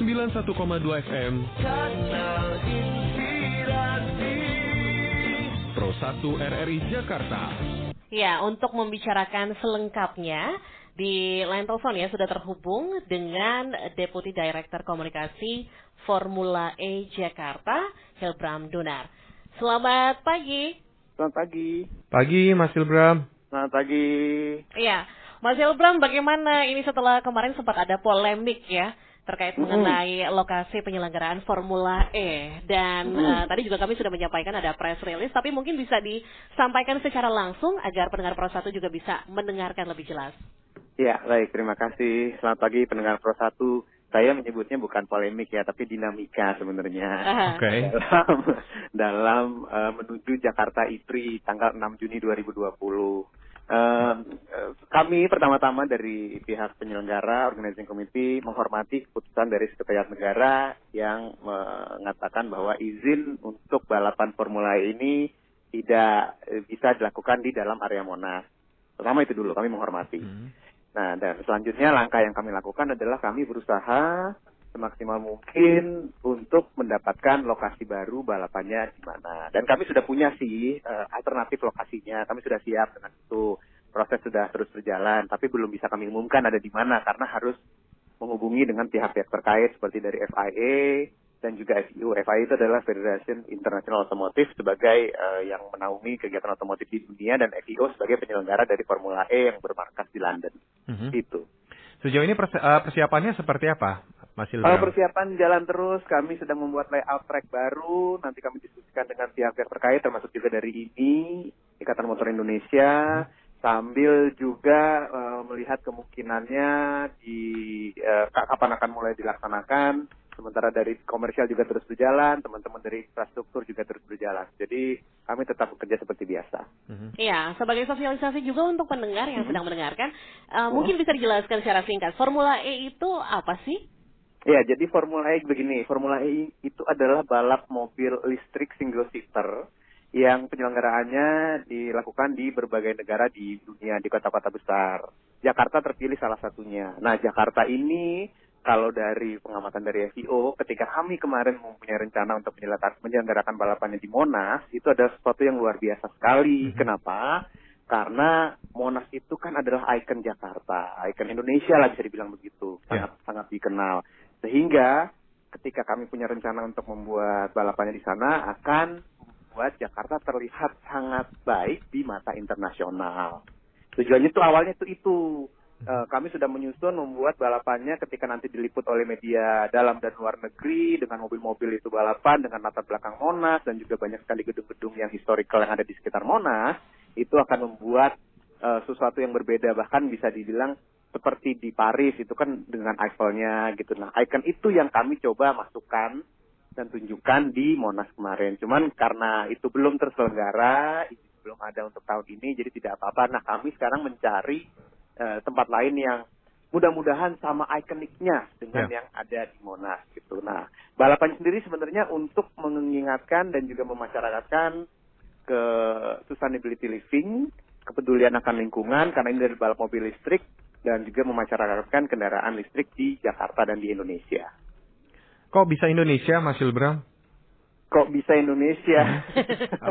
91,2 FM Pro 1 RRI Jakarta. Ya, untuk membicarakan selengkapnya di line telepon ya sudah terhubung dengan Deputi Director Komunikasi Formula E Jakarta, Hilbram Donar. Selamat pagi. Selamat pagi. Pagi Mas Ilbram. Selamat pagi. Iya, Mas Hilbram bagaimana ini setelah kemarin sempat ada polemik ya terkait Mm-mm. mengenai lokasi penyelenggaraan Formula E dan eh, tadi juga kami sudah menyampaikan ada press release tapi mungkin bisa disampaikan secara langsung agar pendengar Pro 1 juga bisa mendengarkan lebih jelas. Ya, baik. Terima kasih. Selamat pagi pendengar Pro 1. Saya menyebutnya bukan polemik ya, tapi dinamika sebenarnya. Oke. dalam dalam eh, menuju Jakarta IPRI tanggal 6 Juni 2020. Kami pertama-tama dari pihak penyelenggara organizing committee menghormati keputusan dari Sekretariat Negara yang mengatakan bahwa izin untuk balapan Formula E ini tidak bisa dilakukan di dalam area Monas. Pertama itu dulu kami menghormati. Hmm. Nah, dan selanjutnya langkah yang kami lakukan adalah kami berusaha semaksimal mungkin untuk mendapatkan lokasi baru balapannya di mana. Dan kami sudah punya sih eh, alternatif lokasinya. Kami sudah siap dengan itu. Proses sudah terus berjalan, tapi belum bisa kami umumkan ada di mana karena harus menghubungi dengan pihak-pihak terkait seperti dari FIA dan juga FIU. FIA itu adalah Federation International Automotive sebagai eh, yang menaungi kegiatan otomotif di dunia dan FIO sebagai penyelenggara dari Formula E yang bermarkas di London. Mhm. Itu. Sejauh ini eh, persiapannya seperti apa, Mas Kalau persiapan jalan terus, kami sedang membuat layout track baru. Nanti kami diskusikan dengan pihak-pihak terkait, termasuk juga dari ini, Ikatan Motor Indonesia, sambil juga eh, melihat kemungkinannya di ka- kapan akan mulai dilaksanakan. Sementara dari komersial juga terus berjalan, teman-teman dari infrastruktur juga terus berjalan. Jadi kami tetap bekerja seperti biasa. Mhm. Iya, sebagai sosialisasi juga untuk pendengar yang sedang mendengarkan, eh, mungkin bisa dijelaskan secara singkat. Formula E itu apa sih? Ya, jadi Formula E begini, Formula E itu adalah balap mobil listrik single seater yang penyelenggaraannya dilakukan di berbagai negara di dunia, di kota-kota besar. Jakarta terpilih salah satunya. Nah, Jakarta ini kalau dari pengamatan dari FIO, ketika kami kemarin mempunyai rencana untuk menyelenggarakan, balapannya di Monas, itu adalah sesuatu yang luar biasa sekali. Mhm. Kenapa? Karena Monas itu kan adalah ikon Jakarta, ikon Indonesia lah bisa dibilang begitu, Ya. sangat sangat dikenal. Sehingga ketika kami punya rencana untuk membuat balapannya di sana akan membuat Jakarta terlihat sangat baik di mata internasional. Tujuannya itu awalnya itu. Itu kami sudah menyusun membuat balapannya ketika nanti diliput oleh media dalam dan luar negeri dengan mobil-mobil itu balapan dengan latar belakang Monas dan juga banyak sekali gedung-gedung yang historical yang ada di sekitar Monas itu akan membuat eh, sesuatu yang berbeda. Bahkan bisa dibilang seperti di Paris itu kan dengan Eiffelnya gitu nah icon itu yang kami coba masukkan dan tunjukkan di Monas kemarin cuman karena itu belum terselenggara itu belum ada untuk tahun ini jadi tidak apa-apa nah kami sekarang mencari eh, tempat lain yang mudah-mudahan sama ikoniknya dengan Ya. yang ada di Monas gitu. Nah, balapan sendiri sebenarnya untuk mengingatkan dan juga memasyarakatkan ke sustainability living, kepedulian akan lingkungan karena ini dari balap mobil listrik dan juga memasyarakatkan kendaraan listrik di Jakarta dan di Indonesia. Kok bisa Indonesia, Mas Ilbram? Kok bisa Indonesia?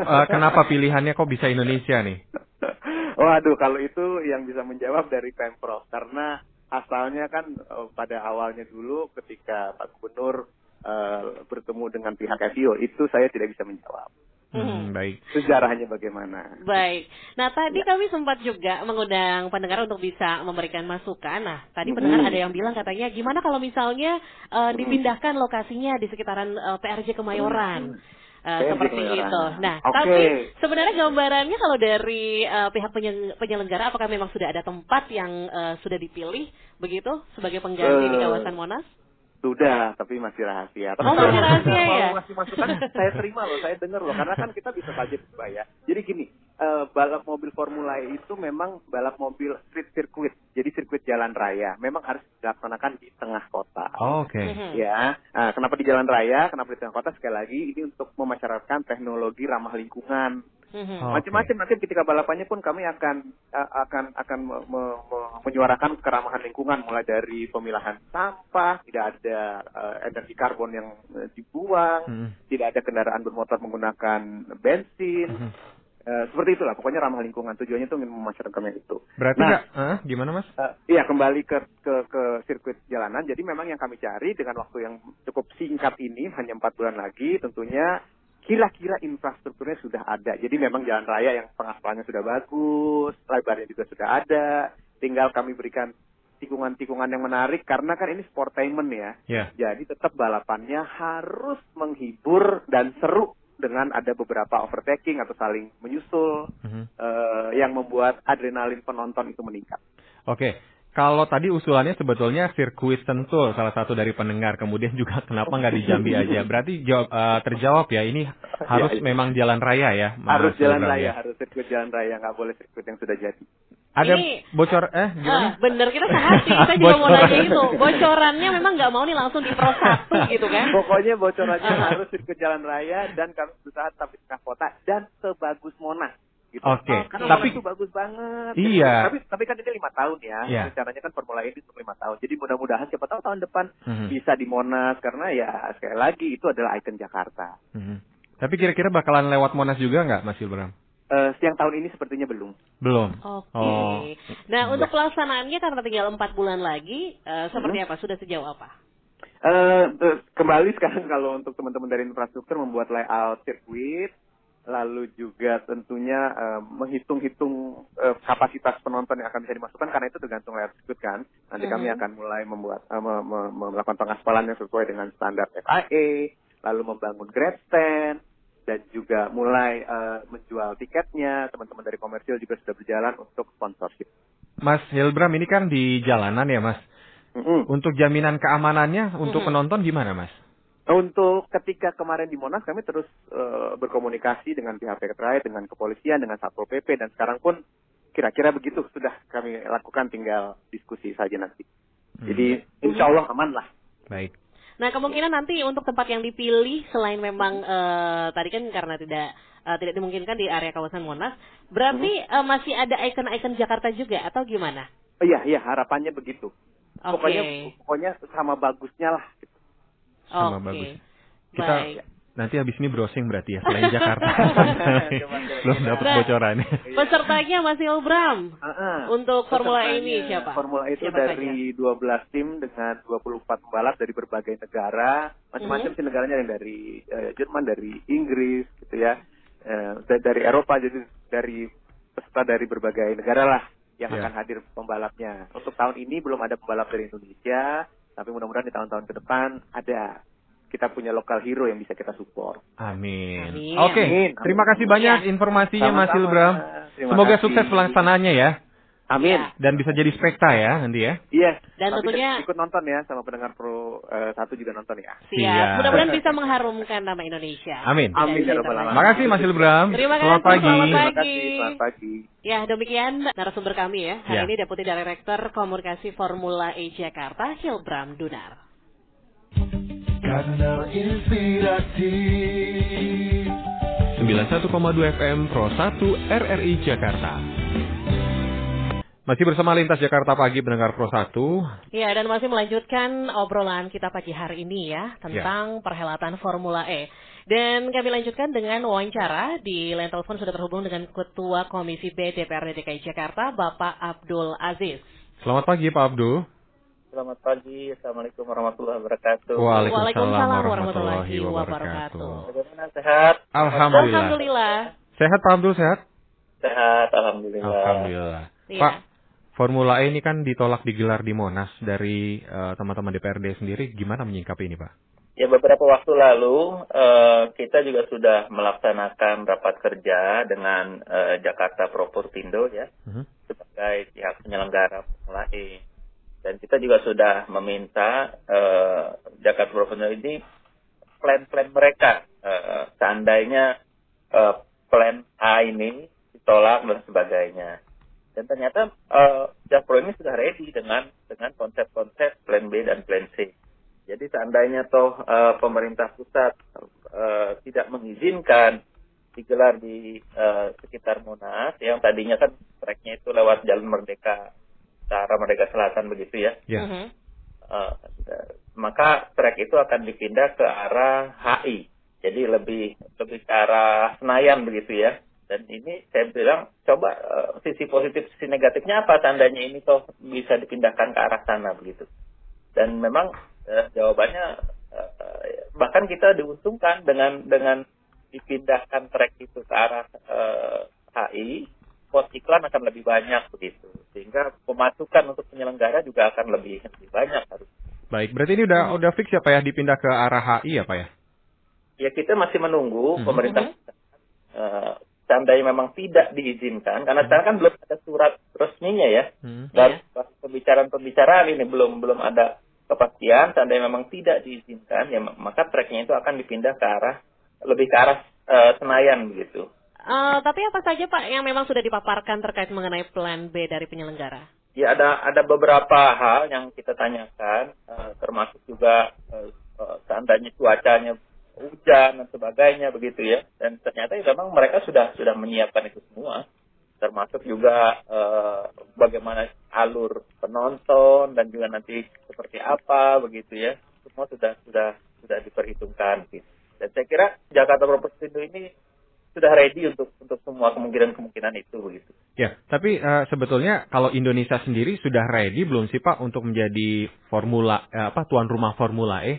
Eh, kenapa pilihannya kok bisa Indonesia nih? Waduh, kalau itu yang bisa menjawab dari Pemprov karena asalnya kan eh, pada awalnya dulu ketika Pak Gubernur eh, bertemu dengan pihak FIO itu saya tidak bisa menjawab. Hmm, baik. Sejarahnya bagaimana? Baik. Nah, tadi Ya. kami sempat juga mengundang pendengar untuk bisa memberikan masukan. Nah, tadi Mhm. pendengar ada yang bilang katanya, gimana kalau misalnya eh, dipindahkan lokasinya di sekitaran eh, PRJ Kemayoran? Eh, PRJ seperti Kemayoran. itu. Nah, Oke. tapi sebenarnya gambarannya kalau dari eh, pihak penye- penyelenggara, apakah memang sudah ada tempat yang eh, sudah dipilih begitu sebagai pengganti di Eh, kawasan Monas? Sudah, tapi masih rahasia. Oh, masih rahasia Mau ya? ngasih masukan, saya terima loh, saya dengar loh. Karena kan kita bisa saja berubah ya. Jadi gini, eh, balap mobil Formula E itu memang balap mobil street circuit. Jadi sirkuit jalan raya. Memang harus dilaksanakan di tengah kota. Oh, Oke. Mhm. Ya, nah, kenapa di jalan raya, kenapa di tengah kota? Sekali lagi, ini untuk memasyarakatkan teknologi ramah lingkungan. Mhm. Oh. Macam-macam nanti ketika balapannya pun kami akan akan akan me- me- me- menyuarakan keramahan lingkungan mulai dari pemilahan sampah, tidak ada eh, energi karbon yang eh, dibuang, Mhm. tidak ada kendaraan bermotor menggunakan bensin. Mhm. Eh, seperti itulah pokoknya ramah lingkungan. Tujuannya itu ingin memasyarakatkan yang itu. Berarti Nah. Hah? gimana mas? Eh, iya kembali ke, ke ke sirkuit jalanan. Jadi memang yang kami cari dengan waktu yang cukup singkat ini hanya empat bulan lagi, tentunya kira-kira infrastrukturnya sudah ada. Jadi memang jalan raya yang pengaspalannya sudah bagus, lebarnya juga sudah ada. Tinggal kami berikan tikungan-tikungan yang menarik karena kan ini sportainment ya. Ya. Jadi tetap balapannya harus menghibur dan seru dengan ada beberapa overtaking atau saling menyusul Mhm. eh, yang membuat adrenalin penonton itu meningkat. Oke. Kalau tadi usulannya sebetulnya sirkuit sentul salah satu dari pendengar. Kemudian juga kenapa nggak di Jambi aja? Berarti jawab, eh, terjawab ya. Ini harus Iya, iya. memang jalan raya ya. Harus jalan raya, ya. harus sirkuit jalan raya, nggak boleh sirkuit yang sudah jadi. Ada Ini- bocor eh gimana? Ah, bener kita sehati. Saya juga mau nanya itu. Bocorannya memang nggak mau nih langsung di pro satu gitu kan? Pokoknya bocorannya harus sirkuit jalan raya dan kami berusaha tengah kota dan sebagus Monas. Gitu. Oke, Karena tapi- Monas itu bagus banget. Iya. Tapi tapi kan ini lima tahun ya. Iya. Rencananya kan Formula E ini untuk lima tahun. Jadi mudah-mudahan siapa tahu tahun depan Mhm. bisa di Monas karena ya sekali lagi itu adalah ikon Jakarta. Mhm. Tapi kira-kira bakalan lewat Monas juga nggak Mas Ilbram? Eh, siang tahun ini sepertinya belum. Belum. Oke. Oh. Nah untuk pelaksanaannya karena tinggal empat bulan lagi, eh, seperti Hmm. apa? Sudah sejauh apa? Eh, eh, kembali sekarang kalau untuk teman-teman dari infrastruktur membuat layout sirkuit, lalu juga tentunya eh, menghitung-hitung eh, kapasitas penonton yang akan bisa dimasukkan karena itu tergantung layout sirkuit kan. Nanti kami Mhm. akan mulai membuat eh, me- me- me- melakukan pengaspalan yang sesuai dengan standar FIA, lalu membangun grandstand dan juga mulai eh, menjual tiketnya. Teman-teman dari komersil juga sudah berjalan untuk sponsorship. Mas Hilbram ini kan di jalanan ya Mas. Mm-mm. Untuk jaminan keamanannya untuk Mhm. penonton gimana Mas? Untuk ketika kemarin di Monas kami terus eh, berkomunikasi dengan pihak terkait, dengan kepolisian, dengan Satpol PP dan sekarang pun kira-kira begitu sudah kami lakukan tinggal diskusi saja nanti. Hmm. Jadi insya Allah aman lah. baik. Nah kemungkinan nanti untuk tempat yang dipilih selain memang eh, tadi kan karena tidak eh, tidak dimungkinkan di area kawasan Monas, berarti Hmm. eh, masih ada ikon-ikon Jakarta juga atau gimana? Oh, iya iya harapannya begitu. Oke. Pokoknya pokoknya sama bagusnya lah. Sama Oke. bagus. Kita Baik. nanti habis ini browsing berarti ya selain Jakarta. Belum dapat Nah. bocorannya. Pesertanya Mas Ilbram Ah, ah. untuk Formula E ini siapa? Formula E itu Siapa dari 12 tim dengan 24 pembalap dari berbagai negara. Macam-macam sih negaranya yang dari eh, Jerman, dari Inggris gitu ya. Eh, da- dari Eropa jadi dari peserta dari berbagai negara lah yang Ya. akan hadir pembalapnya. Untuk tahun ini belum ada pembalap dari Indonesia, tapi mudah-mudahan di tahun-tahun ke depan ada. Kita punya lokal hero yang bisa kita support. Amin. Amin. Oke, Amin. terima kasih banyak informasinya Mas. Terima Semoga kasih. sukses pelaksanaannya ya Amin. Ya. dan bisa jadi spekta ya nanti ya. Iya. Dan Tapi tentunya- ikut nonton ya sama pendengar Pro eh, satu juga nonton ya. Siap. Siap. Mudah-mudahan bisa mengharumkan nama Indonesia. Amin. Amin ya alamin. Makasih Mas Hilbram. Terima Selamat kasih, pagi. selamat Terima pagi. kasih. Selamat pagi. Ya, demikian narasumber kami ya. Hari Ya. ini Deputi Director Komunikasi Formula E Jakarta, Hilbram Dunar. Kanal Inspirasi 91,2 FM Pro 1 RRI Jakarta. Masih bersama Lintas Jakarta Pagi pendengar Pro 1. Ya, dan masih melanjutkan obrolan kita pagi hari ini ya tentang perhelatan Formula E. Dan kami lanjutkan dengan wawancara di line telepon sudah terhubung dengan Ketua Komisi B DPRD DKI Jakarta, Bapak Abdul Aziz. Selamat pagi Pak Abdul. Selamat pagi, Assalamualaikum warahmatullahi wabarakatuh. Waalaikumsalam warahmatullahi wabarakatuh. Bagaimana sehat? Alhamdulillah. Alhamdulillah. Sehat Pak Abdul sehat? Sehat, Alhamdulillah. Alhamdulillah. Iya. Pak, Formula E ini kan ditolak digelar di Monas dari eh, teman-teman DPRD sendiri. Gimana menyingkapi ini Pak? Ya beberapa waktu lalu eh, kita juga sudah melaksanakan rapat kerja dengan eh, Jakarta Proportindo ya Mhm. sebagai pihak penyelenggara Formula E. Dan kita juga sudah meminta eh, Jakarta Proportindo ini plan-plan mereka eh, seandainya eh, plan A ini ditolak dan sebagainya. Dan ternyata eh, Jakpro ini sudah ready dengan dengan konsep-konsep plan B dan plan C. Jadi seandainya toh eh, pemerintah pusat eh, tidak mengizinkan digelar di eh, sekitar Monas yang tadinya kan treknya itu lewat Jalan Merdeka ke arah Merdeka Selatan begitu ya. Ya. Mhm. Eh, maka trek itu akan dipindah ke arah HI. Jadi lebih lebih ke arah Senayan begitu ya. Dan ini saya bilang coba eh, sisi positif sisi negatifnya apa tandanya ini toh bisa dipindahkan ke arah sana begitu. Dan memang eh, jawabannya eh, bahkan kita diuntungkan dengan dengan dipindahkan trek itu ke arah eh, HI, pos iklan akan lebih banyak begitu. Sehingga pemasukan untuk penyelenggara juga akan lebih lebih banyak harus. Baik, berarti ini udah udah fix ya Pak ya dipindah ke arah HI ya Pak ya? Ya kita masih menunggu Mhm. pemerintah eh, seandainya memang tidak diizinkan karena sekarang kan belum ada surat resminya ya Hmm. dan pembicaraan-pembicaraan ini belum belum ada kepastian seandainya memang tidak diizinkan ya maka treknya itu akan dipindah ke arah lebih ke arah eh, Senayan begitu. Eh, tapi apa saja Pak yang memang sudah dipaparkan terkait mengenai plan B dari penyelenggara? Ya ada ada beberapa hal yang kita tanyakan eh, termasuk juga eh, eh, seandainya cuacanya hujan dan sebagainya begitu ya dan ternyata ya memang mereka sudah sudah menyiapkan itu semua termasuk juga eh, bagaimana alur penonton dan juga nanti seperti apa begitu ya semua sudah sudah sudah diperhitungkan gitu. dan saya kira Jakarta Propertindo ini sudah ready untuk untuk semua kemungkinan-kemungkinan itu begitu. Ya, tapi eh, sebetulnya kalau Indonesia sendiri sudah ready belum sih Pak untuk menjadi formula eh, apa tuan rumah Formula E?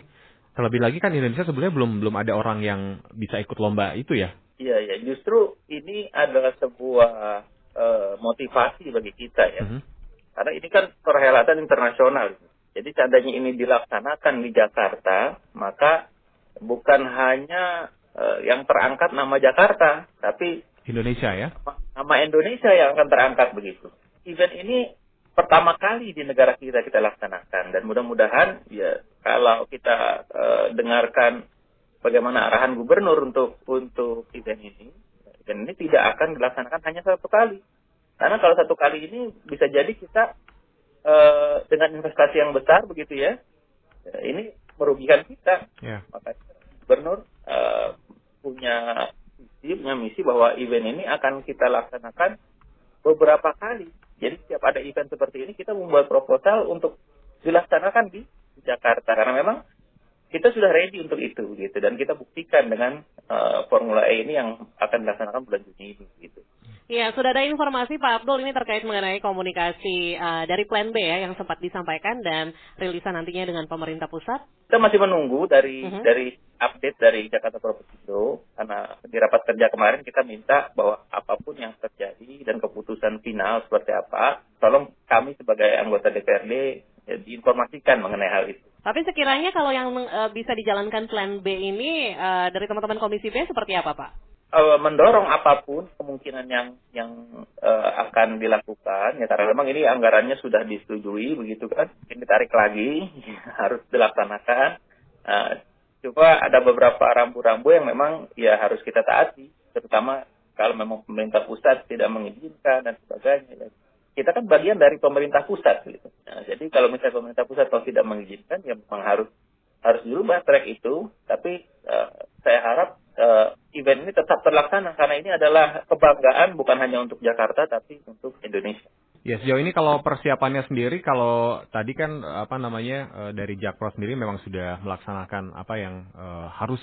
Terlebih lagi kan Indonesia sebenarnya belum belum ada orang yang bisa ikut lomba itu ya. Iya, ya. Justru ini adalah sebuah eh, motivasi bagi kita ya. Mhm. Karena ini kan perhelatan internasional. Jadi seandainya ini dilaksanakan di Jakarta, maka bukan hanya eh, yang terangkat nama Jakarta, tapi Indonesia ya. nama Indonesia yang akan terangkat begitu. Event ini pertama kali di negara kita kita laksanakan dan mudah-mudahan ya kalau kita eh, dengarkan bagaimana arahan gubernur untuk untuk event ini, event ini tidak akan dilaksanakan hanya satu kali. Karena kalau satu kali ini bisa jadi kita eh, dengan investasi yang besar begitu ya, eh, ini merugikan kita Ya. makanya gubernur eh, punya visi, punya misi bahwa event ini akan kita laksanakan beberapa kali. Jadi setiap ada event seperti ini kita membuat proposal untuk dilaksanakan di Jakarta. Karena memang kita sudah ready untuk itu gitu. Dan kita buktikan dengan eh, Formula E ini yang akan dilaksanakan bulan Juni ini gitu. Ya, sudah ada informasi Pak Abdul ini terkait mengenai komunikasi eh, dari Plan B ya yang sempat disampaikan dan rilisan nantinya dengan pemerintah pusat. Kita masih menunggu dari Mhm. dari update dari Jakarta Propertindo karena di rapat kerja kemarin kita minta bahwa apa pun yang terjadi dan keputusan final seperti apa, tolong kami sebagai anggota DPRD ya, diinformasikan mengenai hal itu. Tapi sekiranya kalau yang eh, bisa dijalankan Plan B ini eh, dari teman-teman Komisi B seperti apa Pak? Eh, mendorong apa pun kemungkinan yang yang eh, akan dilakukan ya karena memang ini anggarannya sudah disetujui begitu kan ini ditarik lagi harus dilaksanakan Eh, coba ada beberapa rambu-rambu yang memang ya harus kita taati terutama kalau memang pemerintah pusat tidak mengizinkan dan sebagainya ya. Kita kan bagian dari pemerintah pusat gitu Nah, jadi kalau misalnya pemerintah pusat kalau tidak mengizinkan ya memang harus harus dirubah track itu tapi eh, saya harap eh, event ini tetap terlaksana karena ini adalah kebanggaan bukan hanya untuk Jakarta tapi untuk Indonesia. Ya sejauh ini kalau persiapannya sendiri kalau tadi kan apa namanya eh, dari Jakpro sendiri memang sudah melaksanakan apa yang eh, harus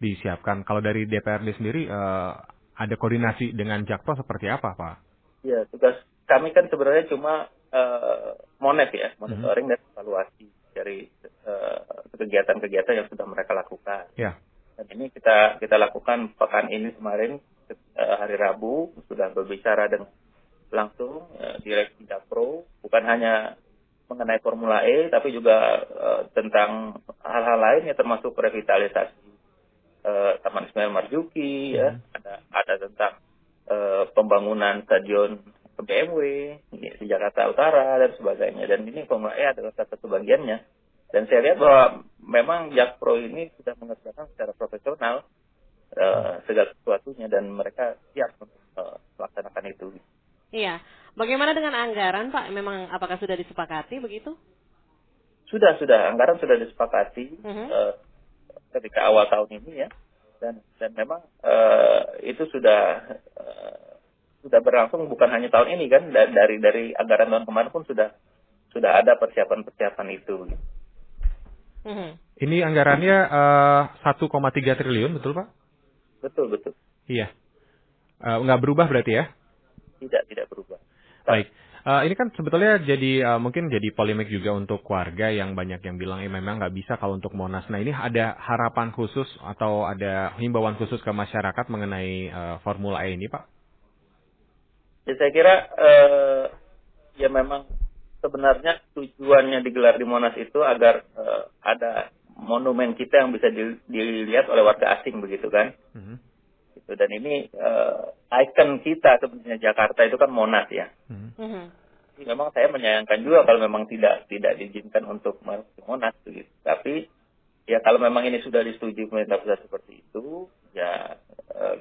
disiapkan. Kalau dari DPRD sendiri eh, ada koordinasi dengan Jakpro seperti apa Pak? Ya tugas kami kan sebenarnya cuma eh, monet ya monitoring dan evaluasi dari eh, kegiatan-kegiatan yang sudah mereka lakukan. Ya. Dan ini kita kita lakukan pekan ini kemarin eh, hari Rabu sudah berbicara dengan langsung eh, direksi Jakpro bukan hanya mengenai Formula E tapi juga eh, tentang hal-hal lain ya termasuk revitalisasi eh, Taman Ismail Marzuki ya ada ada tentang eh, pembangunan stadion BMW ya, di Jakarta Utara dan sebagainya dan ini Formula E adalah salah satu bagiannya dan saya lihat bahwa memang Jakpro ini sudah mengerjakan secara profesional eh, segala sesuatunya dan mereka siap untuk eh, melaksanakan itu. Iya. Bagaimana dengan anggaran Pak? Memang apakah sudah disepakati begitu? Sudah sudah anggaran sudah disepakati Mhm. eh, ketika awal tahun ini ya dan dan memang eh, itu sudah eh, sudah berlangsung bukan hanya tahun ini kan Da- dari dari anggaran tahun kemarin pun sudah sudah ada persiapan-persiapan itu. Mhm. Ini anggarannya eh, 1,3 triliun, betul Pak? Betul betul Iya. Eh, nggak berubah berarti ya? tidak tidak berubah. Baik. Eh, ini kan sebetulnya jadi eh, mungkin jadi polemik juga untuk warga yang banyak yang bilang eh, memang nggak bisa kalau untuk Monas. Nah ini ada harapan khusus atau ada himbauan khusus ke masyarakat mengenai eh, Formula E ini Pak? Ya saya kira eh, ya memang sebenarnya tujuannya digelar di Monas itu agar eh, ada monumen kita yang bisa di- dilihat oleh warga asing begitu kan. Mhm. Gitu. Dan ini eh, ikon kita sebenarnya Jakarta itu kan Monas ya. Mhm. Mhm. Jadi memang saya menyayangkan juga kalau memang tidak tidak diizinkan untuk masuk ke Monas begitu. Tapi ya kalau memang ini sudah disetujui pemerintah pusat seperti itu, ya eh,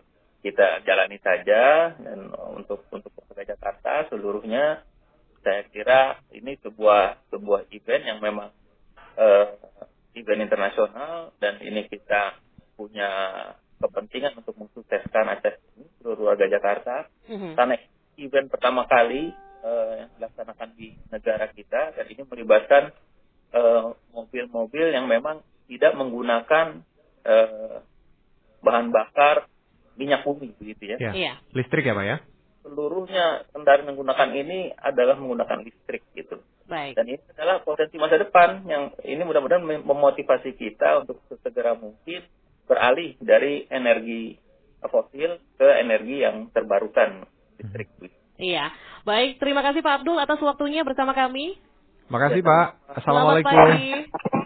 kita jalani saja dan untuk untuk warga Jakarta seluruhnya saya kira ini sebuah sebuah event yang memang eh, event internasional dan ini kita punya kepentingan untuk mensukseskan acara ini seluruh warga Jakarta Mhm. karena event pertama kali eh, yang dilaksanakan di negara kita dan ini melibatkan eh, mobil-mobil yang memang tidak menggunakan eh, bahan bakar minyak bumi begitu ya. Ya. Iya. Listrik ya Pak ya? Seluruhnya kendaraan yang menggunakan ini adalah menggunakan listrik gitu. Baik. Dan ini adalah potensi masa depan yang ini mudah-mudahan mem- memotivasi kita untuk sesegera mungkin beralih dari energi fosil ke energi yang terbarukan listrik. Iya. Baik, terima kasih Pak Abdul atas waktunya bersama kami. Makasih Pak. Selamat Assalamualaikum.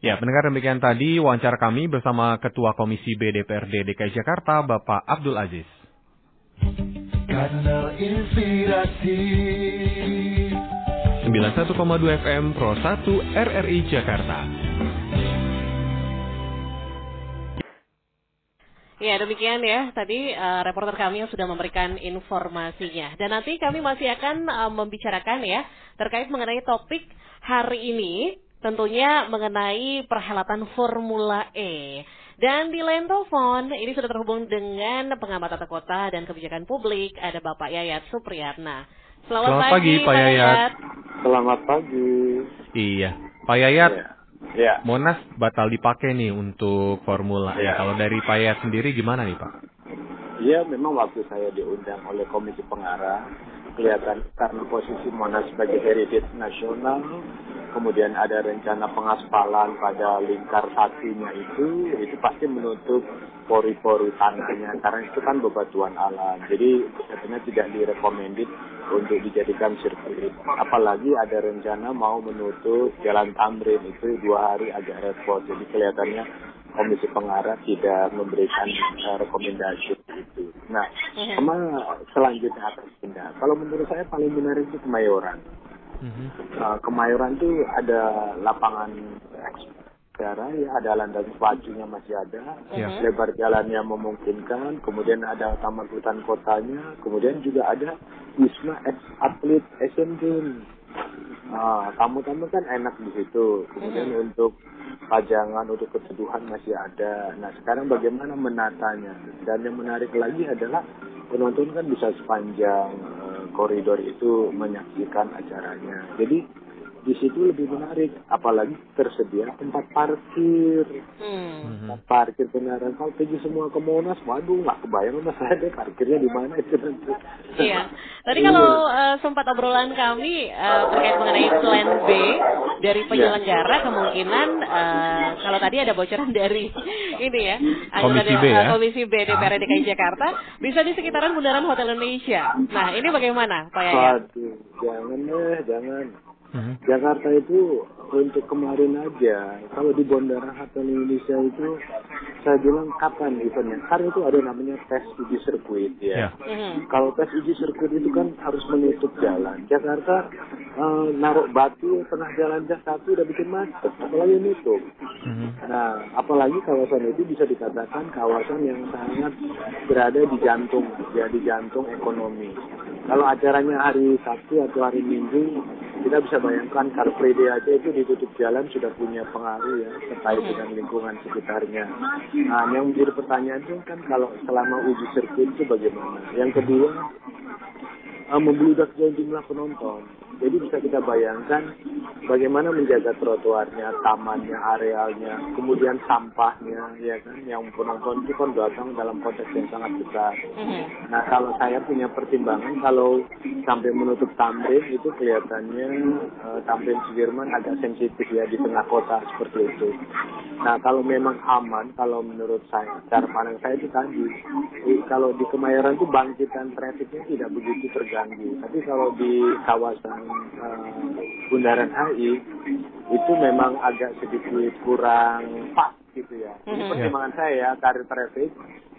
Ya, pendengar demikian tadi wawancara kami bersama Ketua Komisi B DPRD DKI Jakarta, Bapak Abdul Aziz. Kanal Inspirasi 91,2 FM Pro 1 RRI Jakarta. Ya demikian ya tadi eh, reporter kami yang sudah memberikan informasinya dan nanti kami masih akan eh, membicarakan ya terkait mengenai topik hari ini tentunya mengenai perhelatan Formula E dan di line telepon ini sudah terhubung dengan pengamat tata kota dan kebijakan publik ada Bapak Yayat Supriyatna. Selamat, Selamat pagi, Pak Yayat. Selamat pagi. Iya, Pak Yayat, Ya. Monas batal dipakai nih untuk Formula E. Ya. Kalau dari Pak Yayat sendiri gimana nih Pak? Ya, memang waktu saya diundang oleh Komisi Pengarah, kelihatan karena posisi Monas sebagai heritage nasional, kemudian ada rencana pengaspalan pada lingkar satunya itu, itu pasti menutup pori-pori tanahnya, karena itu kan bebatuan alam. Jadi, sebenarnya tidak direkomendit untuk dijadikan sirkuit. Apalagi ada rencana mau menutup Jalan Tamrin itu dua hari agak repot. Jadi kelihatannya Komisi Pengarah tidak memberikan eh, rekomendasi itu. Nah, sama selanjutnya akan pindah. Kalau menurut saya paling menarik itu Kemayoran. Uh, Kemayoran itu ada lapangan sekarang ya ada landas pacunya masih ada, Ya. lebar jalannya memungkinkan, kemudian ada taman hutan kotanya, kemudian juga ada wisma atlet Asian Games. Nah, tamu-tamu kan enak di situ. Kemudian untuk pajangan untuk keteduhan masih ada. Nah, sekarang bagaimana menatanya? Dan yang menarik lagi adalah penonton kan bisa sepanjang eh, koridor itu menyaksikan acaranya. Jadi di situ lebih menarik, apalagi tersedia tempat parkir. Hmm. Tempat parkir kendaraan kalau pergi semua ke Monas, waduh nggak kebayang mas ada parkirnya di mana itu nanti. Iya. Tadi kalau eh, sempat obrolan kami eh, terkait mengenai plan B dari penyelenggara kemungkinan eh, kalau tadi ada bocoran dari ini ya anggota Komisi B eh, ya? Komisi B DPR DKI Jakarta bisa di sekitaran Bundaran Hotel Indonesia. Nah ini bagaimana Pak Yayat? Waduh, jangan deh, jangan. Mhm. Jakarta itu untuk kemarin aja, kalau di Bandara Hotel Indonesia itu, saya bilang kapan eventnya? Karena itu ada namanya tes uji sirkuit ya. Ya. Mhm. Kalau tes uji sirkuit itu kan harus menutup jalan. Jakarta eh, naruh batu tengah jalan Jakarta udah bikin macet, apalagi nutup. Mhm. Nah, apalagi kawasan itu bisa dikatakan kawasan yang sangat berada di jantung, ya di jantung ekonomi. Kalau acaranya hari Sabtu atau hari Minggu, kita bisa bayangkan Car Free Day aja itu ditutup jalan sudah punya pengaruh ya terkait dengan lingkungan sekitarnya. Nah, yang menjadi pertanyaan itu kan kalau selama uji sirkuit itu bagaimana? Yang kedua, uh, membludaknya jumlah penonton. Jadi bisa kita bayangkan bagaimana menjaga trotoarnya, tamannya, arealnya, kemudian sampahnya, ya kan, yang penonton itu kan datang dalam konteks yang sangat besar. Mhm. Nah kalau saya punya pertimbangan kalau sampai menutup tamrin itu kelihatannya uh, tamrin Sudirman agak sensitif ya di tengah kota seperti itu. Nah kalau memang aman, kalau menurut saya, cara pandang saya itu tadi, eh, kalau di Kemayoran itu bangkitan trafiknya tidak begitu terganggu. Tapi kalau di kawasan eh, Bundaran HI itu memang agak sedikit kurang pas gitu ya. Ini Mhm. pertimbangan saya ya, karir traffic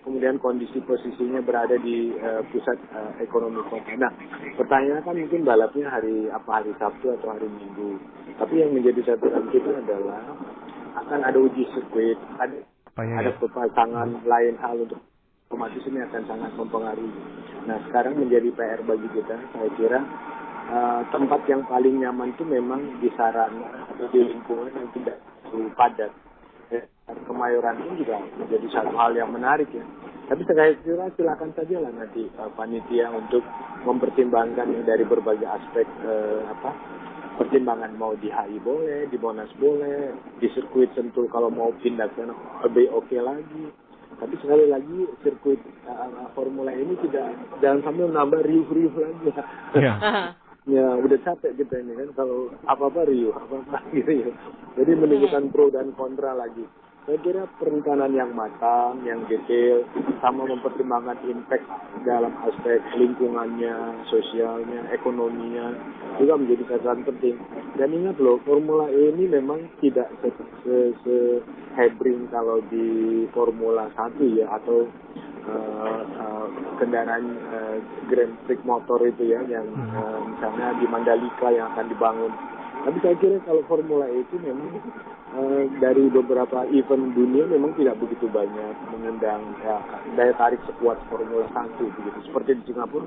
kemudian kondisi posisinya berada di eh, pusat eh, ekonomi kota. Nah, pertanyaannya kan mungkin balapnya hari apa hari Sabtu atau hari Minggu. Tapi yang menjadi catatan kita adalah akan ada uji sirkuit, ada Apanya ada ya? pemasangan lain hal untuk otomatis ini akan sangat mempengaruhi. Nah, sekarang menjadi PR bagi kita, saya kira eh, tempat yang paling nyaman itu memang di sarana atau di lingkungan yang tidak terlalu padat. Ya, Kemayoran pun juga menjadi satu hal yang menarik ya. Tapi saya kira silakan saja lah nanti eh, panitia untuk mempertimbangkan ya, dari berbagai aspek eh, apa pertimbangan mau di HI boleh, di Monas boleh, di sirkuit Sentul kalau mau pindah ke sana lebih oke lagi. Tapi sekali lagi sirkuit uh, Formula ini tidak jangan sampai menambah riuh-riuh lagi. Iya. Ya udah capek kita ini kan kalau apa-apa riuh, apa-apa gitu ya. Jadi menunjukkan pro dan kontra lagi. Saya kira perencanaan yang matang, yang detail, sama mempertimbangkan impact dalam aspek lingkungannya, sosialnya, ekonominya, juga menjadi catatan penting. Dan ingat loh, Formula E ini memang tidak se, se, se hebring kalau di Formula 1 ya, atau eh, eh, kendaraan eh, Grand Prix motor itu ya, yang eh, misalnya di Mandalika yang akan dibangun. Tapi saya kira kalau Formula E itu memang eh, dari beberapa event dunia memang tidak begitu banyak mengundang ya, daya tarik sekuat Formula 1 begitu. Seperti di Singapura,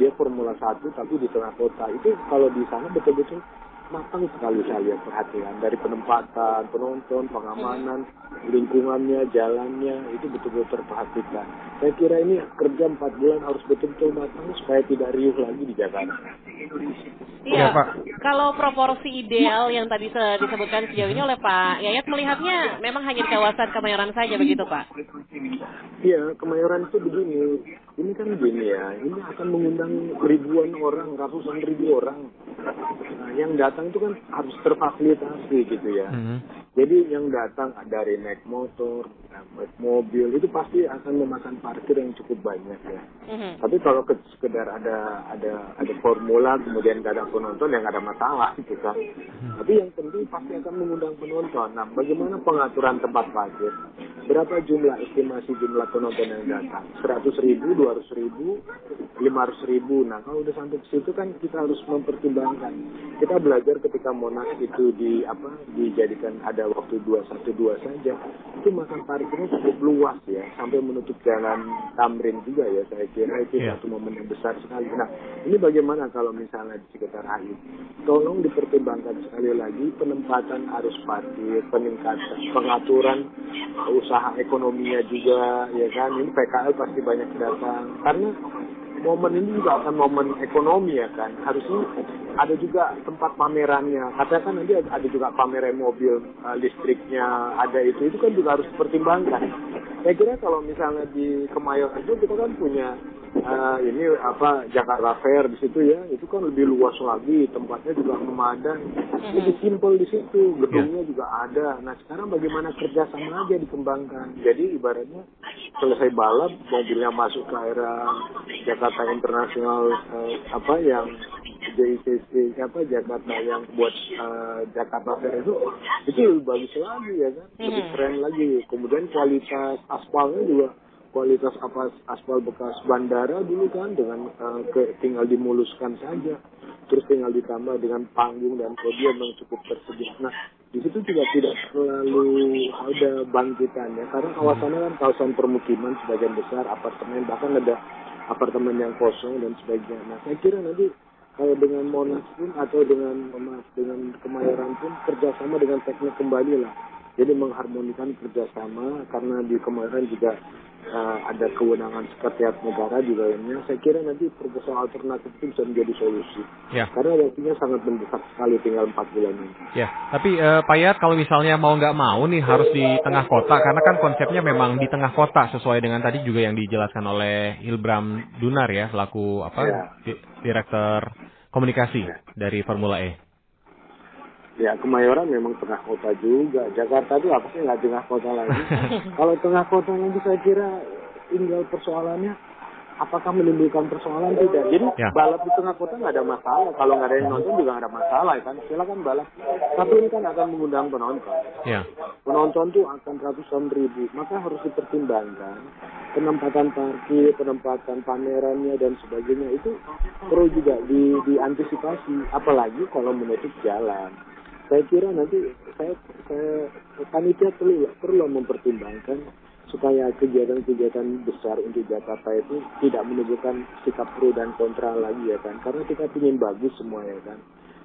dia Formula 1 tapi di tengah kota. Itu kalau di sana betul-betul matang sekali saya lihat perhatian dari penempatan, penonton, pengamanan, lingkungannya, jalannya itu betul-betul terperhatikan. Saya kira ini kerja empat bulan harus betul-betul matang supaya tidak riuh lagi di Jakarta. Iya, Ya, Pak. kalau proporsi ideal yang tadi se- disebutkan sejauh ini oleh Pak Yayat melihatnya memang hanya di kawasan Kemayoran saja begitu Pak? Iya, Kemayoran itu begini. Ini kan begini ya, ini akan mengundang ribuan orang, ratusan ribu orang. Nah, yang datang itu kan harus terfasilitasi gitu ya. Mhm. Jadi yang datang dari naik motor, naik mobil, itu pasti akan memakan parkir yang cukup banyak ya. Mhm. Tapi kalau ke- sekedar ada ada ada formula kemudian gak ada penonton yang ada masalah gitu kan. Tapi yang penting pasti akan mengundang penonton. Nah, bagaimana pengaturan tempat parkir? Berapa jumlah estimasi jumlah penonton yang datang? 100 ribu, 200 ribu, 500 ribu. Nah, kalau udah sampai ke situ kan kita harus mempertimbangkan. Kita belajar ketika Monas itu di apa dijadikan ada waktu 212 saja. Itu makan parkirnya cukup luas ya, sampai menutup jalan Tamrin juga ya. Saya kira itu Iya. satu momen yang besar sekali. Nah, ini bagaimana kalau misalnya di sekitar HI? Tolong dipertimbangkan sekali lagi penempatan arus parkir, peningkatan, pengaturan usaha ekonominya juga, ya kan? Ini PKL pasti banyak datang. Karena momen ini juga akan momen ekonomi ya kan. Harusnya ada juga tempat pamerannya. Katakan nanti ada juga pameran mobil eh, listriknya, ada itu. Itu kan juga harus dipertimbangkan. Saya kira kalau misalnya di Kemayoran itu kita kan punya eh, ini apa Jakarta Fair di situ ya. Itu kan lebih luas lagi, tempatnya juga memadai. Lebih simpel di situ, gedungnya juga ada. Nah sekarang bagaimana kerjasama aja dikembangkan. Jadi ibaratnya selesai balap mobilnya masuk ke area Jakarta International eh, apa yang JICC apa Jakarta yang buat eh, Jakarta Fair itu itu lebih bagus lagi ya kan lebih keren lagi kemudian kualitas aspalnya juga kualitas apa aspal bekas bandara dulu kan dengan eh, ke, tinggal dimuluskan saja. Terus tinggal ditambah dengan panggung dan podium yang cukup tersedia. Nah di situ juga tidak terlalu ada bangkitannya. Karena kawasannya kan kawasan permukiman sebagian besar apartemen bahkan ada apartemen yang kosong dan sebagainya. Nah saya kira nanti kalau dengan Monas pun atau dengan dengan Kemayoran pun kerjasama dengan teknik kembali lah. Jadi mengharmonikan kerjasama karena di Kemayoran juga uh, ada kewenangan sekretariat negara di dalamnya. Saya kira nanti proposal alternatif itu bisa menjadi solusi. Ya. Karena waktunya sangat mendesak sekali tinggal empat bulan ini. Ya, tapi uh, Pak Yat kalau misalnya mau nggak mau nih harus di tengah kota karena kan konsepnya memang di tengah kota sesuai dengan tadi juga yang dijelaskan oleh Hilbram Dunar ya selaku apa Ya. di- direktur komunikasi dari Formula E. Ya Kemayoran memang tengah kota juga. Jakarta itu apa sih nggak tengah kota lagi? Kalau tengah kota lagi saya kira tinggal persoalannya apakah menimbulkan persoalan tidak. Jadi Ya. balap di tengah kota nggak ada masalah. Kalau nggak ada yang nonton juga nggak ada masalah kan. Silakan balap. Tapi ini kan akan mengundang penonton. Ya, Penonton tuh akan ratusan ribu. Maka harus dipertimbangkan penempatan parkir, penempatan pamerannya dan sebagainya itu perlu juga di, diantisipasi. Apalagi kalau menutup jalan. Saya kira nanti saya, saya panitia perlu perlu mempertimbangkan supaya kegiatan-kegiatan besar untuk Jakarta itu tidak menimbulkan sikap pro dan kontra lagi ya kan? Karena kita ingin bagus semua ya kan?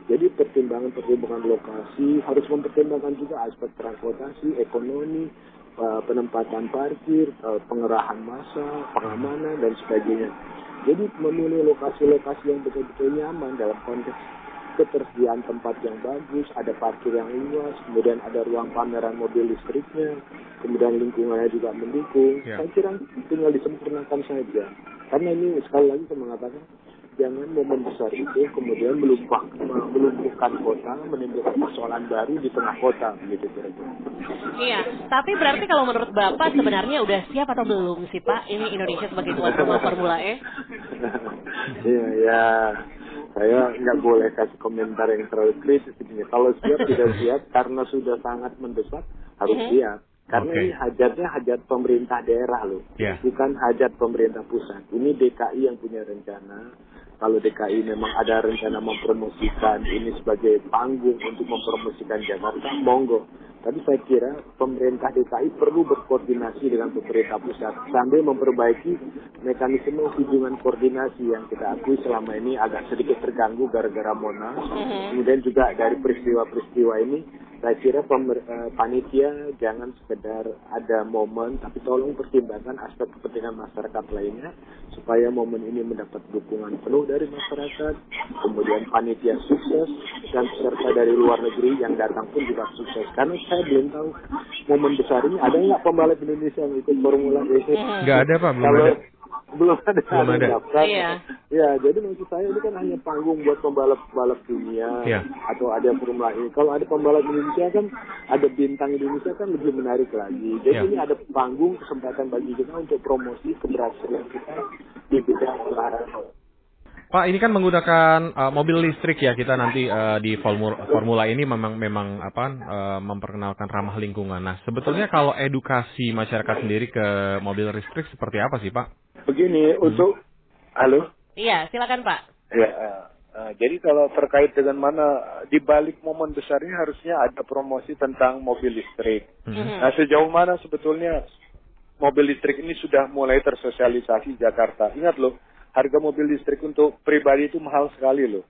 Jadi pertimbangan-pertimbangan lokasi harus mempertimbangkan juga aspek transportasi ekonomi eh, penempatan parkir eh, pengerahan massa pengamanan dan sebagainya. Jadi memilih lokasi-lokasi yang betul-betul nyaman dalam konteks ketersediaan tempat yang bagus, ada parkir yang luas, kemudian ada ruang pameran mobil listriknya, kemudian lingkungannya juga mendukung. Ya. Saya kira tinggal disempurnakan saja. Karena ini sekali lagi saya mengatakan jangan momen besar itu kemudian melumpah, melumpuhkan kota, menimbulkan persoalan baru di tengah kota, begitu kira-kira. Iya, tapi berarti kalau menurut Bapak sebenarnya udah siap atau belum sih Pak ini Indonesia sebagai tuan rumah Formula E? Iya, ya. Saya nggak boleh kasih komentar yang terlalu kritis ini. Kalau siap tidak siap karena sudah sangat mendesak harus siap. Karena Oke. ini hajatnya hajat pemerintah daerah loh, Ya. bukan hajat pemerintah pusat. Ini DKI yang punya rencana. Kalau DKI memang ada rencana mempromosikan ini sebagai panggung untuk mempromosikan Jakarta, monggo. Tapi saya kira pemerintah DKI perlu berkoordinasi dengan pemerintah pusat sambil memperbaiki mekanisme hubungan koordinasi yang kita akui selama ini agak sedikit terganggu gara-gara Monas. Mhm. Kemudian juga dari peristiwa-peristiwa ini, saya kira pemer- eh, panitia jangan sekedar ada momen, tapi tolong pertimbangkan aspek kepentingan masyarakat lainnya supaya momen ini mendapat dukungan penuh dari masyarakat. Kemudian panitia sukses dan peserta dari luar negeri yang datang pun juga sukses. Karena saya belum tahu momen besar ini ada nggak pembalap Indonesia yang ikut Formula E? nggak ada Pak, belum ada. Belum ada, Belum ada. daftar. Iya. Ya, jadi maksud saya ini kan hanya panggung buat pembalap-pembalap dunia Iya. atau ada Formula E. Kalau ada pembalap Indonesia kan ada bintang Indonesia kan lebih menarik lagi. Jadi Iya. ini ada panggung kesempatan bagi kita untuk promosi keberhasilan kita di bidang olahraga. Pak, ini kan menggunakan uh, mobil listrik ya kita nanti uh, di Formula, Formula ini memang memang apa uh, memperkenalkan ramah lingkungan. Nah, sebetulnya kalau edukasi masyarakat sendiri ke mobil listrik seperti apa sih, Pak? Begini untuk halo Iya, silakan Pak. Ya, eh, eh, jadi kalau terkait dengan mana di balik momen besarnya harusnya ada promosi tentang mobil listrik. Mhm. Nah, sejauh mana sebetulnya mobil listrik ini sudah mulai tersosialisasi Jakarta? Ingat loh, harga mobil listrik untuk pribadi itu mahal sekali loh.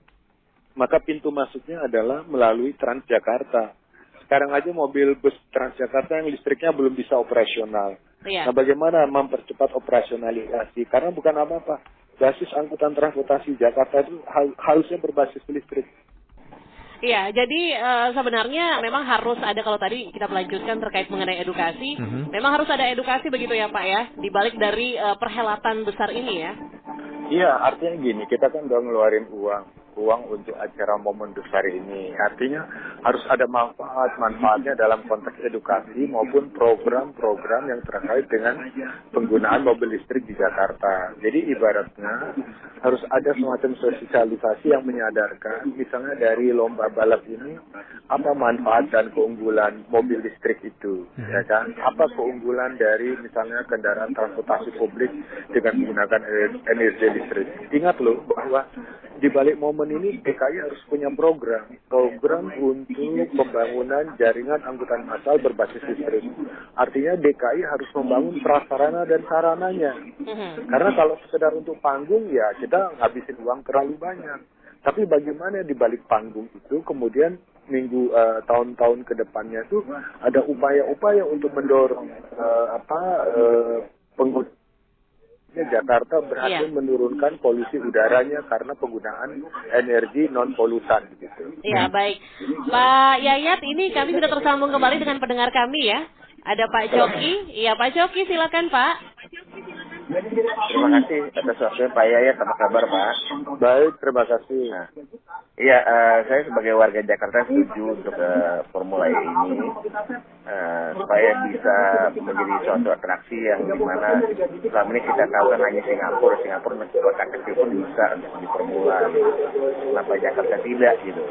Maka pintu masuknya adalah melalui Transjakarta. Sekarang aja mobil bus Transjakarta yang listriknya belum bisa operasional. Iya. Nah, bagaimana mempercepat operasionalisasi? Karena bukan apa-apa. Basis angkutan transportasi Jakarta itu harusnya berbasis listrik. Iya, jadi eh, sebenarnya memang harus ada kalau tadi kita melanjutkan terkait mengenai edukasi, Mhm. memang harus ada edukasi begitu ya Pak ya, di balik dari eh, perhelatan besar ini ya. Iya, artinya gini, kita kan udah ngeluarin uang, uang untuk acara momen besar ini. Artinya harus ada manfaat, manfaatnya dalam konteks edukasi maupun program-program yang terkait dengan penggunaan mobil listrik di Jakarta. Jadi ibaratnya harus ada semacam sosialisasi yang menyadarkan, misalnya dari lomba balap ini, apa manfaat dan keunggulan mobil listrik itu, ya kan? Apa keunggulan dari misalnya kendaraan transportasi publik dengan menggunakan ener- energi listrik. Ingat loh bahwa di balik momen ini DKI harus punya program, program untuk pembangunan jaringan angkutan massal berbasis listrik. Artinya DKI harus membangun prasarana dan sarananya. Mhm. Karena kalau sekedar untuk panggung ya kita ngabisin uang terlalu banyak. Tapi bagaimana di balik panggung itu kemudian minggu uh, tahun-tahun ke depannya itu ada upaya-upaya untuk mendorong uh, apa uh, pengguna Jakarta berhasil Iya. menurunkan polusi udaranya karena penggunaan energi non polutan gitu. Ya, baik. Pak Yayat, ini kami sudah tersambung kembali dengan pendengar kami ya. Ada Pak Joki. Iya, Pak Joki, silakan Pak. Terima kasih atas waktunya Pak Yayat. Apa kabar Pak? Baik, terima kasih. Nah, iya, eh, saya sebagai warga Jakarta setuju untuk eh, Formula E ini eh, supaya bisa menjadi suatu atraksi yang di mana selama ini kita tahu kan hanya Singapura, Singapura kota kecil pun bisa untuk di Formula. Gitu. Kenapa Jakarta tidak gitu?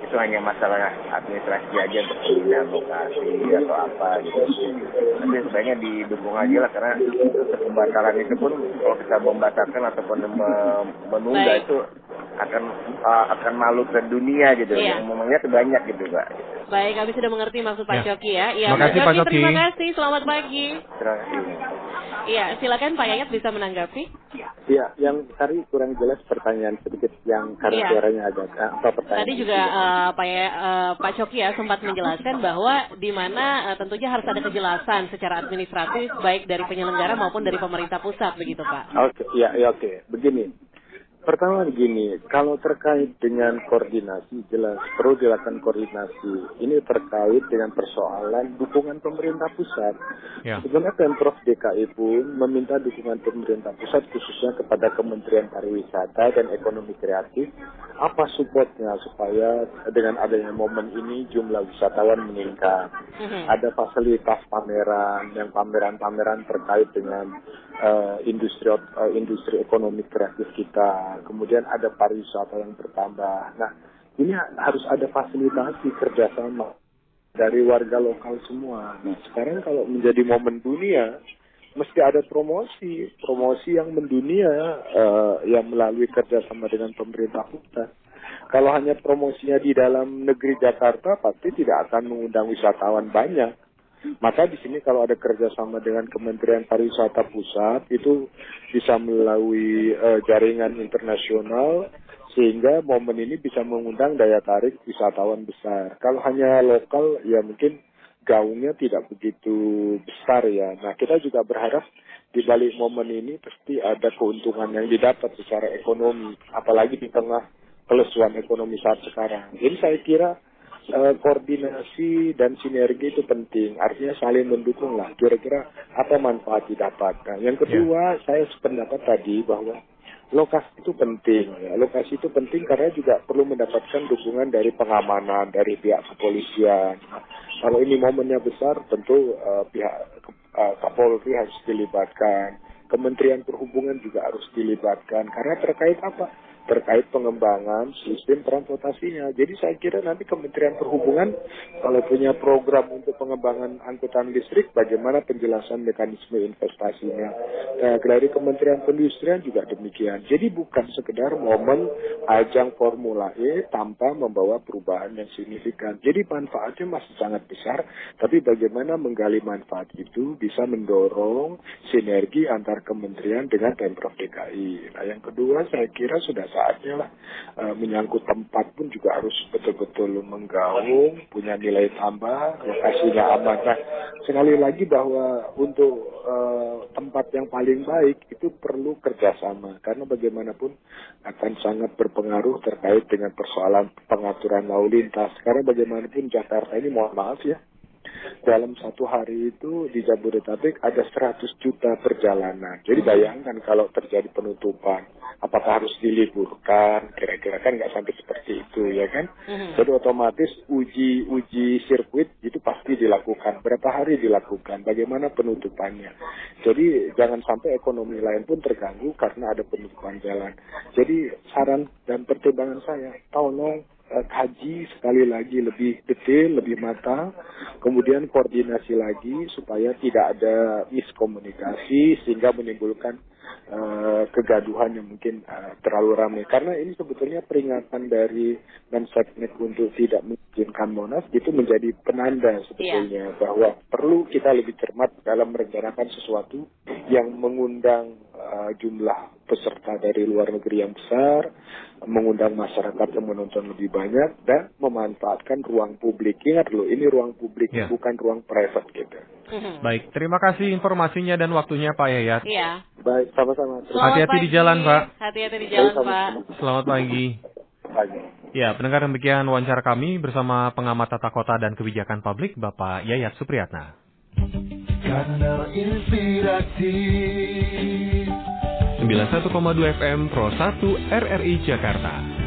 Itu hanya masalah administrasi aja untuk pemindahan lokasi atau apa gitu. Tapi sebenarnya didukung aja lah karena untuk pembatalan itu pun kalau kita membatalkan ataupun me- menunda Baik. itu akan uh, akan malu ke dunia gitu. Iya. Yang memangnya banyak gitu, Pak. Baik, kami sudah mengerti maksud Pak Ya. Joki ya. Iya, Terima kasih, Pak Joki. Terima kasih, selamat pagi. Terima kasih. Iya, silakan Pak Yayat bisa menanggapi. Iya, yang tadi kurang jelas pertanyaan sedikit yang karena Iya. suaranya agak apa pertanyaan. Tadi juga eh, Pak ya, eh, Pak Coki ya sempat menjelaskan bahwa di mana eh, tentunya harus ada kejelasan secara administratif baik dari penyelenggara maupun dari pemerintah pusat begitu Pak. Oke, ya, ya oke. Begini. Pertama begini, kalau terkait dengan koordinasi, jelas perlu dilakukan koordinasi. Ini terkait dengan persoalan dukungan pemerintah pusat. Ya. Sebenarnya Pemprov DKI pun meminta dukungan pemerintah pusat khususnya kepada Kementerian Pariwisata dan Ekonomi Kreatif. Apa supportnya supaya dengan adanya momen ini jumlah wisatawan meningkat. Mhm. Ada fasilitas pameran, yang pameran-pameran terkait dengan eh, industri eh, industri ekonomi kreatif kita. Kemudian ada pariwisata yang bertambah. Nah, ini ha- harus ada fasilitasi kerjasama dari warga lokal semua. Nah, sekarang kalau menjadi momen dunia, mesti ada promosi, promosi yang mendunia eh, yang melalui kerjasama dengan pemerintah pusat. Kalau hanya promosinya di dalam negeri Jakarta, pasti tidak akan mengundang wisatawan banyak. Maka di sini kalau ada kerjasama dengan Kementerian Pariwisata Pusat itu bisa melalui eh, jaringan internasional sehingga momen ini bisa mengundang daya tarik wisatawan besar. Kalau hanya lokal ya mungkin gaungnya tidak begitu besar ya. Nah kita juga berharap di balik momen ini pasti ada keuntungan yang didapat secara ekonomi, apalagi di tengah kelesuan ekonomi saat sekarang. Jadi saya kira eh, koordinasi dan sinergi itu penting. Artinya saling mendukung lah. Kira-kira apa manfaat didapat. Nah, yang kedua, saya sependapat tadi bahwa lokasi itu penting. Ya. Lokasi itu penting karena juga perlu mendapatkan dukungan dari pengamanan, dari pihak kepolisian. Nah, kalau ini momennya besar, tentu eh, pihak eh, Kapolri harus dilibatkan. Kementerian Perhubungan juga harus dilibatkan. Karena terkait apa? Terkait pengembangan sistem transportasinya. Jadi saya kira nanti Kementerian Perhubungan kalau punya program untuk pengembangan angkutan listrik, bagaimana penjelasan mekanisme investasinya. Nah, dari Kementerian Perindustrian juga demikian. Jadi bukan sekedar momen ajang Formula E tanpa membawa perubahan yang signifikan. Jadi manfaatnya masih sangat besar, tapi bagaimana menggali manfaat itu bisa mendorong sinergi antar kementerian dengan Pemprov DKI. Nah, yang kedua saya kira sudah saatnya lah eh, menyangkut tempat pun juga harus betul-betul menggaung, punya nilai tambah, lokasinya aman. Nah, sekali lagi bahwa untuk eh, tempat yang paling baik itu perlu kerjasama karena bagaimanapun akan sangat berpengaruh terkait dengan persoalan pengaturan lalu lintas. Karena bagaimanapun Jakarta ini mohon maaf ya, dalam satu hari itu di Jabodetabek ada 100 juta perjalanan. Jadi bayangkan kalau terjadi penutupan, apakah harus diliburkan? Kira-kira kan nggak sampai seperti itu ya kan? Mhm. Jadi otomatis uji uji sirkuit itu pasti dilakukan. Berapa hari dilakukan? Bagaimana penutupannya? Jadi jangan sampai ekonomi lain pun terganggu karena ada penutupan jalan. Jadi saran dan pertimbangan saya, tolong eh, kaji sekali lagi lebih detail, lebih matang, kemudian koordinasi lagi supaya tidak ada miskomunikasi sehingga menimbulkan eh, kegaduhan yang mungkin eh, terlalu ramai. Karena ini sebetulnya peringatan dari Mensesnek untuk tidak mengizinkan Monas itu menjadi penanda sebetulnya bahwa perlu kita lebih cermat dalam merencanakan sesuatu yang mengundang eh, jumlah peserta dari luar negeri yang besar, mengundang masyarakat yang menonton lebih banyak, dan memanfaatkan ruang publik. Ingat loh, ini ruang publik, Ya. bukan ruang private gitu. Mhm. Baik, terima kasih informasinya dan waktunya Pak Yayat. Iya. Baik, sama-sama. Hati-hati di pagi. jalan, Pak. Hati-hati di jalan, Baik, Pak. Selamat pagi. kasih. Ya, pendengar demikian wawancara kami bersama pengamat tata kota dan kebijakan publik Bapak Yayat Supriyatna. Kanal Inspirasi 91,2 FM Pro 1 RRI Jakarta.